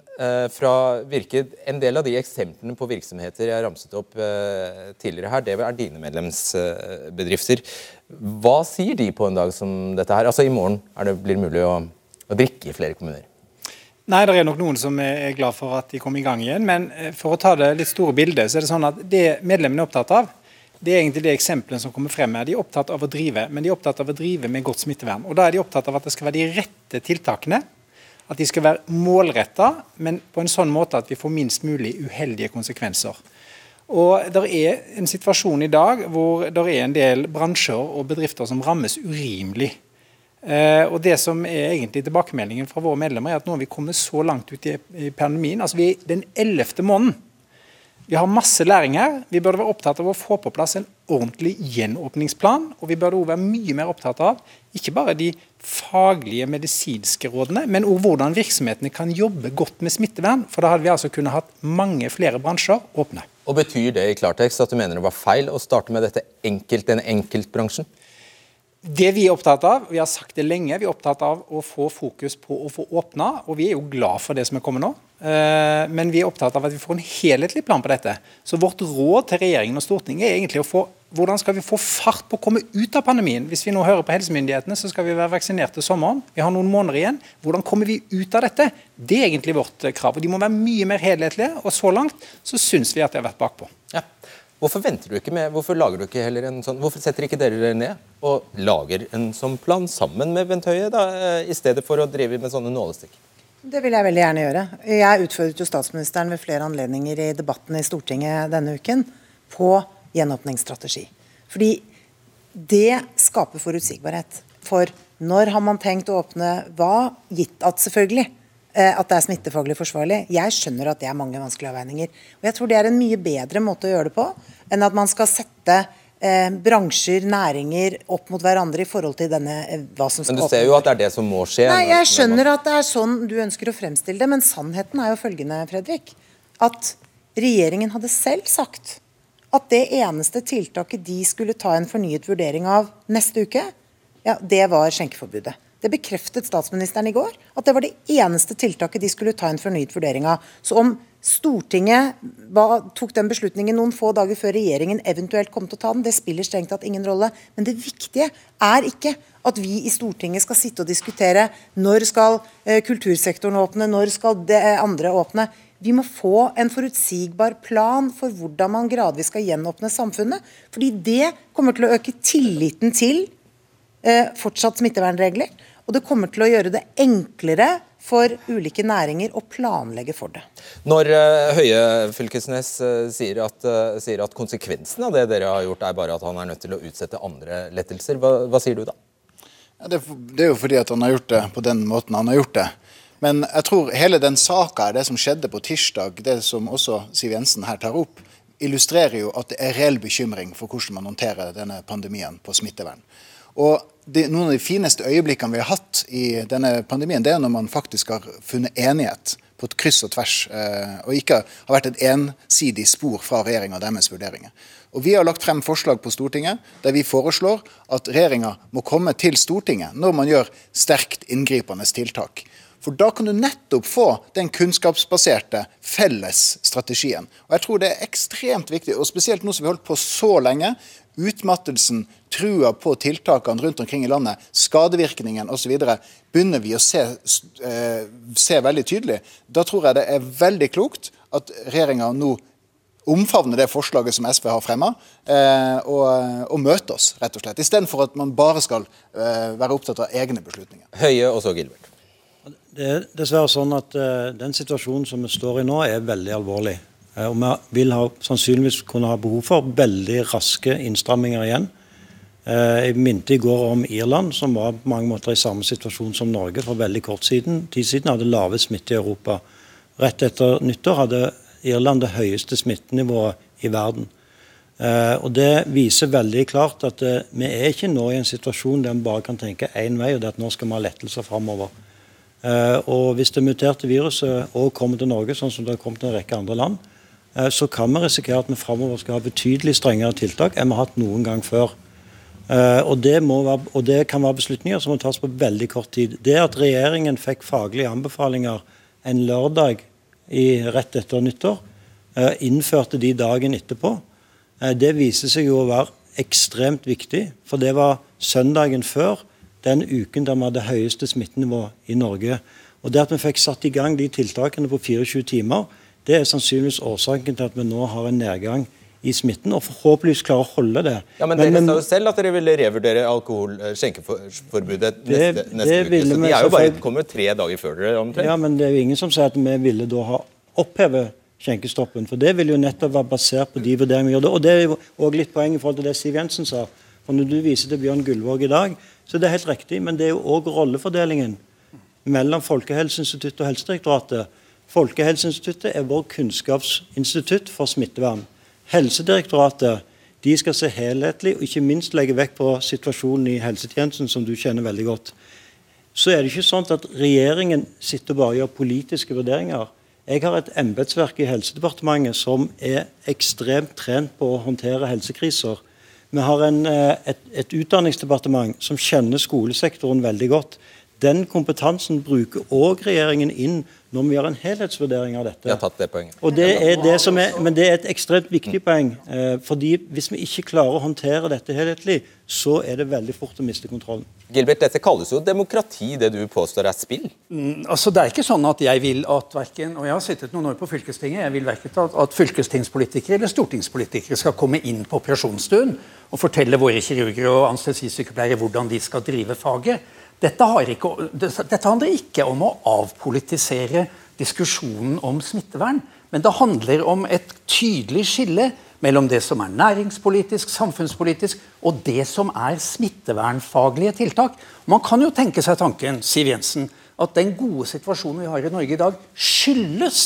fra Virke. En del av de eksemplene på virksomheter jeg ramset opp tidligere her, det er dine medlemsbedrifter. Hva sier de på en dag som dette her? Altså I morgen det blir mulig å, å drikke i flere kommuner. Nei, det er nok noen som er glad for at de kom i gang igjen. Men eh, for å ta det litt store bildet, så er det sånn at det medlemmene er opptatt av, det er egentlig det eksemplene som kommer frem her. De er opptatt av å drive, men de er opptatt av å drive med godt smittevern. Og Da er de opptatt av at det skal være de rette tiltakene. At de skal være målretta, men på en sånn måte at vi får minst mulig uheldige konsekvenser. Og Det er en situasjon i dag hvor det er en del bransjer og bedrifter som rammes urimelig. Uh, og Det som er egentlig tilbakemeldingen fra våre medlemmer, er at nå har vi kommet så langt ut i, pandemien. altså Vi er den ellevte måneden. Vi har masse læring her. Vi burde være opptatt av å få på plass en ordentlig gjenåpningsplan. Og vi burde også være mye mer opptatt av ikke bare de faglige medisinske rådene, men også hvordan virksomhetene kan jobbe godt med smittevern. For da hadde vi altså kunnet hatt mange flere bransjer åpne. Og Betyr det i klartekst at du mener det var feil å starte med dette enkelt, denne enkeltbransjen? Det vi er opptatt av, vi har sagt det lenge, vi er opptatt av å få fokus på å få åpna. Og vi er jo glad for det som er kommet nå. Eh, men vi er opptatt av at vi får en helhetlig plan på dette. Så vårt råd til regjeringen og Stortinget er egentlig å få hvordan skal vi få fart på å komme ut av pandemien. Hvis vi nå hører på helsemyndighetene, så skal vi være vaksinert til sommeren. Vi har noen måneder igjen. Hvordan kommer vi ut av dette? Det er egentlig vårt krav. og De må være mye mer helhetlige. Og så langt så syns vi at de har vært bakpå. Hvorfor venter du ikke med, hvorfor lager du ikke heller en sånn, hvorfor setter ikke dere dere ned og lager en sånn plan sammen med Bent Høie, da, eh, i stedet for å drive med sånne nålestikk? Det vil jeg veldig gjerne gjøre. Jeg utfordret jo statsministeren ved flere anledninger i debatten i Stortinget denne uken på gjenåpningsstrategi. Fordi det skaper forutsigbarhet for når har man tenkt å åpne hva, gitt at selvfølgelig at det er smittefaglig forsvarlig. Jeg skjønner at det er mange vanskelige avveininger. Og jeg tror det er en mye bedre måte å gjøre det på enn at man skal sette eh, bransjer, næringer opp mot hverandre i forhold til denne eh, hva som skal Men du ser jo at det er det som må skje? Nei, jeg skjønner at det er sånn du ønsker å fremstille det, men sannheten er jo følgende, Fredrik. At regjeringen hadde selv sagt at det eneste tiltaket de skulle ta en fornyet vurdering av neste uke, ja, det var skjenkeforbudet. Det bekreftet statsministeren i går, at det var det eneste tiltaket de skulle ta en fornyet vurdering av. Så om Stortinget ba, tok den beslutningen noen få dager før regjeringen eventuelt kom til å ta den, det spiller strengt tatt ingen rolle. Men det viktige er ikke at vi i Stortinget skal sitte og diskutere når skal eh, kultursektoren åpne, når skal det andre åpne. Vi må få en forutsigbar plan for hvordan man gradvis skal gjenåpne samfunnet. Fordi det kommer til å øke tilliten til eh, fortsatt smittevernregler. Og det kommer til å gjøre det enklere for ulike næringer å planlegge for det. Når uh, Høie Fylkesnes uh, sier, at, uh, sier, at, konsekvensen av det dere har gjort, er bare at han er nødt til å utsette andre lettelser, hva, hva sier du da? Ja, det, det, er jo fordi at han har gjort det på den måten han har gjort det. Men jeg tror hele den saka, det som skjedde på tirsdag, det som også Siv Jensen her tar opp, illustrerer jo at det er reell bekymring for hvordan man håndterer denne pandemien på smittevern. Og de, Noen av de fineste øyeblikkene vi har hatt i denne pandemien, det er når man faktisk har funnet enighet på et kryss og tvers, eh, og ikke har vært et ensidig spor fra regjeringa og deres vurderinger. Og Vi har lagt frem forslag på Stortinget der vi foreslår at regjeringa må komme til Stortinget når man gjør sterkt inngripende tiltak. For da kan du nettopp få den kunnskapsbaserte felles strategien. Og jeg tror det er ekstremt viktig, og spesielt nå som vi har holdt på så lenge. Utmattelsen, trua på tiltakene rundt omkring i landet, skadevirkningen osv. begynner vi å se, uh, se veldig tydelig. Da tror jeg det er veldig klokt at regjeringa nå omfavne det forslaget som SV har fremma, eh, og, og, møte oss, rett og slett. Istedenfor at man bare skal eh, være opptatt av egne beslutninger. Høie og så Gilbert. Det er dessverre sånn at uh, Den situasjonen som vi står i nå, er veldig alvorlig. Uh, og Vi vil ha, sannsynligvis kunne ha behov for veldig raske innstramminger igjen. Uh, jeg minte i går om Irland, som var på mange måter i samme situasjon som Norge for veldig kort siden. tid siden, hadde lave smitte i Europa. Rett etter nyttår hadde Irland det høyeste smittenivået i verden. og Det viser veldig klart at vi er ikke nå i en situasjon der vi bare kan tenke én vei, og det er at nå skal vi ha lettelser framover. Eh, og Hvis det muterte viruset òg kommer til Norge, sånn som det har kommet til en rekke andre land, eh, så kan vi risikere at vi framover skal ha betydelig strengere tiltak enn vi har hatt noen gang før. Eh, og det, være, og det, kan være beslutninger som må tas på veldig kort tid. Det at regjeringen fikk faglige anbefalinger en lørdag i, rett etter nyttår, innførte de dagen etterpå, det viser seg jo å være ekstremt viktig. For det var søndagen før den uken der vi hadde høyeste smittenivå i Norge. Og Det at vi fikk satt i gang de tiltakene på 24 timer, det er sannsynligvis årsaken til at vi nå har en nedgang i smitten, og forhåpentligvis klarer å holde det. Ja, Men, men dere sa jo selv at dere ville revurdere alkoholskjenkeforbudet eh, neste, det, neste uke. Så de er jo bare kommer tre dager før dere omtrent. Ja, men det er jo ingen som sier at vi ville da ha opphevet skjenkestoppen. For det vil jo nettopp være basert på de vurderingene vi gjør. Og det er jo også litt poeng i forhold til det Siv Jensen sa. For når du viser til Bjørn Gullvåg i dag, så det er helt riktig. Men det er jo òg rollefordelingen mellom Folkehelseinstituttet og Helsedirektoratet. Folkehelseinstituttet er vår kunnskapsinstitutt for smittevern. Helsedirektoratet de skal se helhetlig og ikke minst legge vekt på situasjonen i helsetjenesten, som du kjenner veldig godt. Så er det ikke sånn at regjeringen sitter bare gjør politiske vurderinger. Jeg har et embetsverk i Helsedepartementet som er ekstremt trent på å håndtere helsekriser. Vi har en, eh, et, et, utdanningsdepartement som kjenner skolesektoren veldig godt. Den kompetansen bruker òg regjeringen inn når vi gjør en helhetsvurdering av dette. Jeg har tatt det poenget. Og det er det som er, men det er et ekstremt viktig poeng. Eh, fordi Hvis vi ikke klarer å håndtere dette helhetlig, så er det veldig fort å miste kontrollen. Gilbert, Dette kalles jo demokrati, det du påstår er spill? Mm, altså Det er ikke sånn at jeg vil at verken, og jeg har sittet noen år på fylkestinget, jeg vil verken at, at fylkestingspolitikere eller stortingspolitikere skal komme inn på operasjonsstuen og fortelle våre kirurger og anestesisykepleiere hvordan de skal drive faget. Dette, ikke, dette, handler ikke om å avpolitisere diskusjonen om smittevern, men det handler om et tydelig skille mellom det som er næringspolitisk, samfunnspolitisk, og det som er smittevernfaglige tiltak. Man kan jo tenke seg tanken Siv Jensen, at den gode situasjonen vi har i Norge i dag, skyldes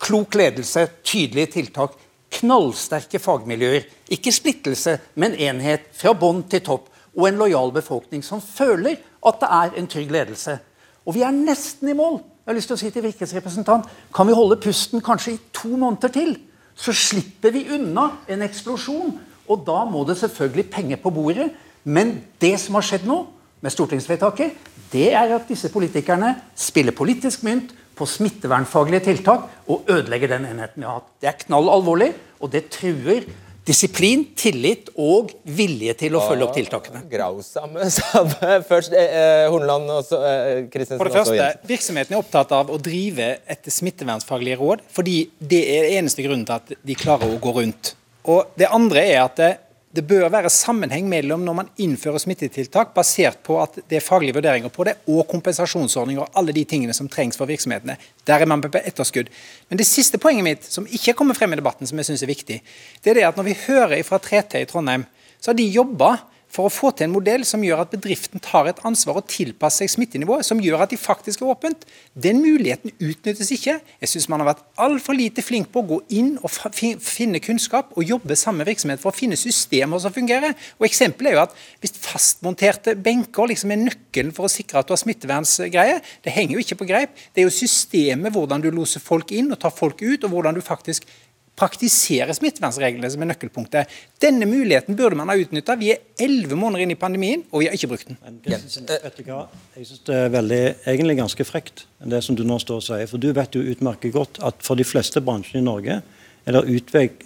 klok ledelse, tydelige tiltak, knallsterke fagmiljøer. Ikke splittelse, men enhet fra bånn til topp. Og en lojal befolkning som føler at det er en trygg ledelse. Og vi er nesten i mål. Jeg har lyst til å si til Virkes representant, Kan vi holde pusten kanskje i to måneder til? Så slipper vi unna en eksplosjon. Og da må det selvfølgelig penger på bordet. Men det som har skjedd nå, med stortingsvedtaket, det er at disse politikerne spiller politisk mynt på smittevernfaglige tiltak og ødelegger den enheten vi har hatt. Det er knall alvorlig, og det truer Disiplin, tillit og vilje til å følge opp tiltakene. Grausamme samme. Først eh, eh, Horneland og så eh, Kristensen. For det første, Virksomheten er opptatt av å drive etter smittevernfaglige råd, fordi det er eneste grunnen til at de klarer å gå rundt. Og Det andre er at det, bør være sammenheng mellom når man innfører smittetiltak basert på at det er faglige vurderinger på det, og kompensasjonsordninger og alle de tingene som trengs for virksomhetene. Der er man på etterskudd. Men det siste poenget mitt, som ikke kommer frem i debatten, som jeg syns er viktig, det er det at når vi hører fra 3T i Trondheim, så har de jobba for å få til en modell som gjør at bedriften tar et ansvar og tilpasser seg smittenivået, som gjør at de faktisk er åpent. Den muligheten utnyttes ikke. Jeg syns man har vært altfor lite flink på å gå inn og finne kunnskap og jobbe sammen med virksomhet for å finne systemer som fungerer. Og Eksempelet er jo at hvis fastmonterte benker liksom er nøkkelen for å sikre at du har smittevernsgreier, det henger jo ikke på greip. Det er jo systemet, hvordan du loser folk inn og tar folk ut, og hvordan du faktisk praktisere smittevernreglene som er nøkkelpunktet. Denne muligheten burde man ha utnytta. Vi er elleve måneder inn i pandemien, og vi har ikke brukt den. Jeg synes det er veldig, egentlig ganske frekt, det som du nå står og sier. For du vet jo utmerket godt at for de fleste bransjene i Norge er det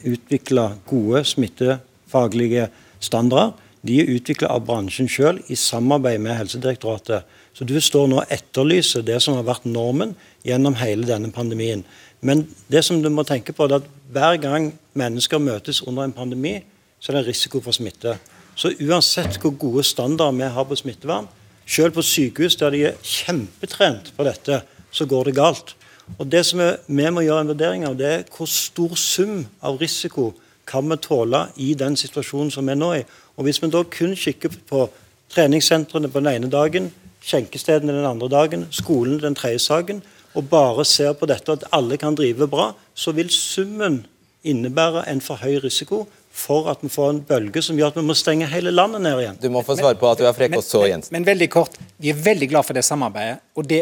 utvikla gode smittefaglige standarder. De er utvikla av bransjen sjøl i samarbeid med Helsedirektoratet. Så du står nå og etterlyser det som har vært normen gjennom hele denne pandemien. Men det som du må tenke på er at hver gang mennesker møtes under en pandemi, så er det risiko for smitte. Så uansett hvor gode standarder vi har på smittevern, selv på sykehus der de er kjempetrent på dette, så går det galt. Og Det som vi må gjøre en vurdering av, det er hvor stor sum av risiko kan vi tåle i den situasjonen som vi er nå i. Og Hvis vi da kun kikker på treningssentrene på den ene dagen, skjenkestedene den andre dagen, skolen den tredje saken, og bare ser på dette at alle kan drive bra, så vil summen innebære en for høy risiko for at vi får en bølge som gjør at vi må stenge hele landet ned igjen. Du må få svare på at du er frekk, og så Jensen. Men, men, veldig kort, vi er veldig glad for det samarbeidet, og det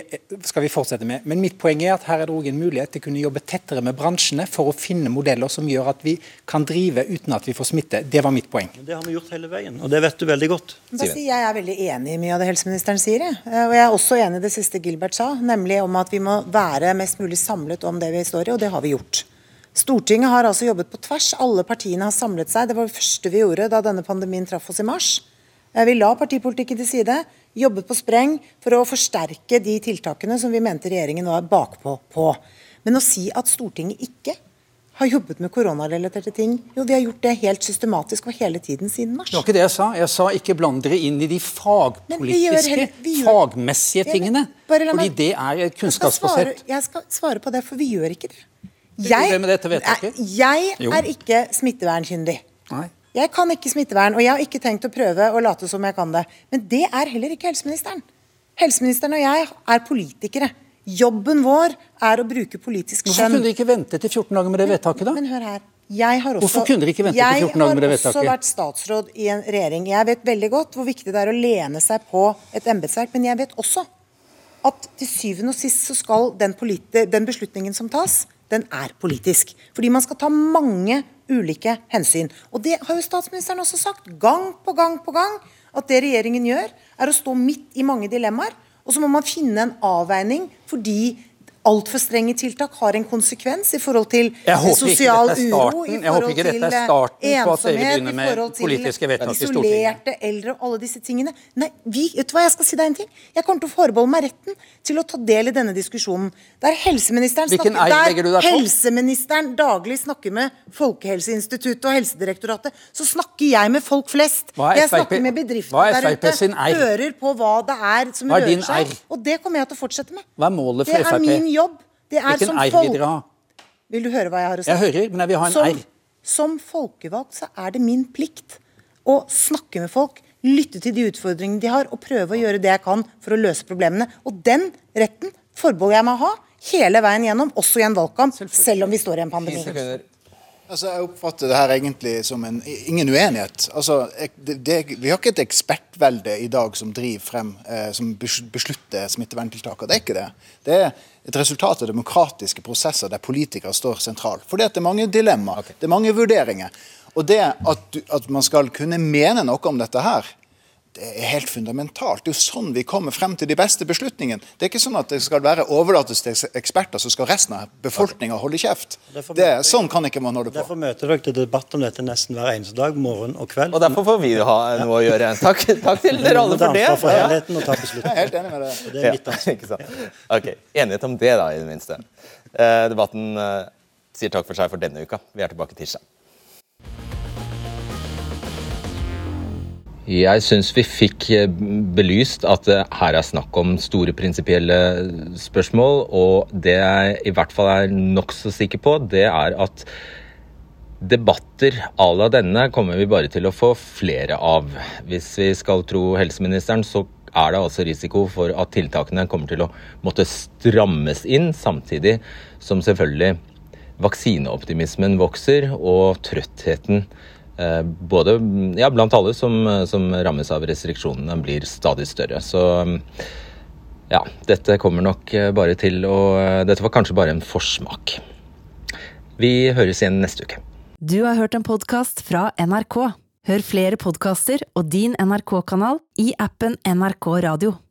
skal vi fortsette med. Men mitt poeng er at her er det òg en mulighet til å kunne jobbe tettere med bransjene for å finne modeller som gjør at vi kan drive uten at vi får smitte. Det var mitt poeng. Det har vi gjort hele veien, og det vet du veldig godt. Jeg er veldig enig i mye av det helseministeren sier. Og jeg er også enig i det siste Gilbert sa, nemlig om at vi må være mest mulig samlet om det vi står i, og det har vi gjort. Stortinget har altså jobbet på tvers. Alle partiene har samlet seg. Det var det første vi gjorde da denne pandemien traff oss i mars. Eh, vi la partipolitikken til side, jobbet på spreng for å forsterke de tiltakene som vi mente regjeringen var bakpå på. Men å si at Stortinget ikke har jobbet med koronarelaterte ting. Jo, vi har gjort det helt systematisk og hele tiden siden mars. Det var ikke det jeg sa. Jeg sa ikke bland dere inn i de fagpolitiske, heller, gjør, fagmessige tingene. Fordi det er kunnskapsbasert. Jeg, jeg skal svare på det, for vi gjør ikke det. Jeg, jeg er ikke smittevernkyndig. Jeg kan ikke smittevern, og jeg har ikke tenkt å prøve å late som jeg kan det. Men det er heller ikke helseministeren. Helseministeren og jeg er politikere. Jobben vår er å bruke politisk skjønn. Hvorfor kunne dere ikke vente til 14 dager med det vedtaket, da? Men, men hør her. Jeg har også, Hvorfor kunne dere ikke vente til 14 dager med det vedtaket? Jeg har også vært statsråd i en regjering. Jeg vet veldig godt hvor viktig det er å lene seg på et embetsverk, men jeg vet også at til syvende og sist så skal den, den beslutningen som tas, den er politisk. Fordi man skal ta mange ulike hensyn. Og det har jo statsministeren også sagt, gang på gang på gang, at det regjeringen gjør, er å stå midt i mange dilemmaer. Og så må man finne en avveining fordi altfor strenge tiltak har en konsekvens i forhold til sosial uro, i forhold til ensomhet, i forhold til isolerte eldre og alle disse tingene. Nei, vi, vet du hva, jeg skal si deg en ting. Jeg kommer til å forbeholde meg retten til å ta del i denne diskusjonen. Der helseministeren, snakker, der helseministeren daglig snakker med Folkehelseinstituttet og Helsedirektoratet, så snakker jeg med folk flest. Jeg snakker med bedriftene der ute, hører på hva det er som rører seg. Og det kommer jeg til å fortsette med. Hva er målet for Frp? Jobb. Det er Hvilken R vil dere ha? Vil du høre hva jeg har å si? Jeg hører, men jeg vil ha en som, R. Som folkevalgt så er det min plikt å snakke med folk, lytte til de utfordringene de har, og prøve å gjøre det jeg kan for å løse problemene. Og den retten forbeholder jeg meg å ha hele veien gjennom, også i en valgkamp, selv om vi står i en pandemi. Altså, jeg oppfatter det her egentlig som en, ingen uenighet. Altså, det, det, vi har ikke et ekspertvelde i dag som driver frem, eh, som beslutter smitteverntiltakene. Det er ikke det. Det er et resultat av demokratiske prosesser der politikere står sentralt. Fordi det er mange dilemmaer, okay. det er mange vurderinger. Og det at, du, at man skal kunne mene noe om dette her, det er helt fundamentalt. Det er jo sånn vi kommer frem til de beste beslutningene. Det er ikke sånn at det skal være overlates til eksperter, så skal resten av befolkninga holde kjeft. Det, sånn kan ikke man holde på. Derfor møter dere til debatt om dette nesten hver eneste dag, morgen og kveld. Og derfor får vi ha noe å gjøre. Takk, takk til dere alle for det. For helheten og ta jeg er helt enig med det. det er mitt ansvar. Ja, ok, Enighet om det, da, i det minste. Eh, debatten eh, sier takk for seg for denne uka. Vi er tilbake tirsdag. Jeg syns vi fikk eh, belyst at her er snakk om store prinsipielle spørsmål. Og det jeg i hvert fall er nokså sikker på, det er at debatter à la denne kommer vi bare til å få flere av. Hvis vi skal tro helseministeren, så er det altså risiko for at tiltakene kommer til å måtte strammes inn, samtidig som selvfølgelig vaksineoptimismen vokser og trøttheten Eh, både ja, blant alle som, som, rammes av restriksjonene, blir stadig større. Så ja, dette kommer nok eh, bare til å Dette var kanskje bare en forsmak. Vi høres igjen neste uke. Du har hørt en podkast fra NRK. Hør flere podkaster og din NRK-kanal i appen NRK Radio.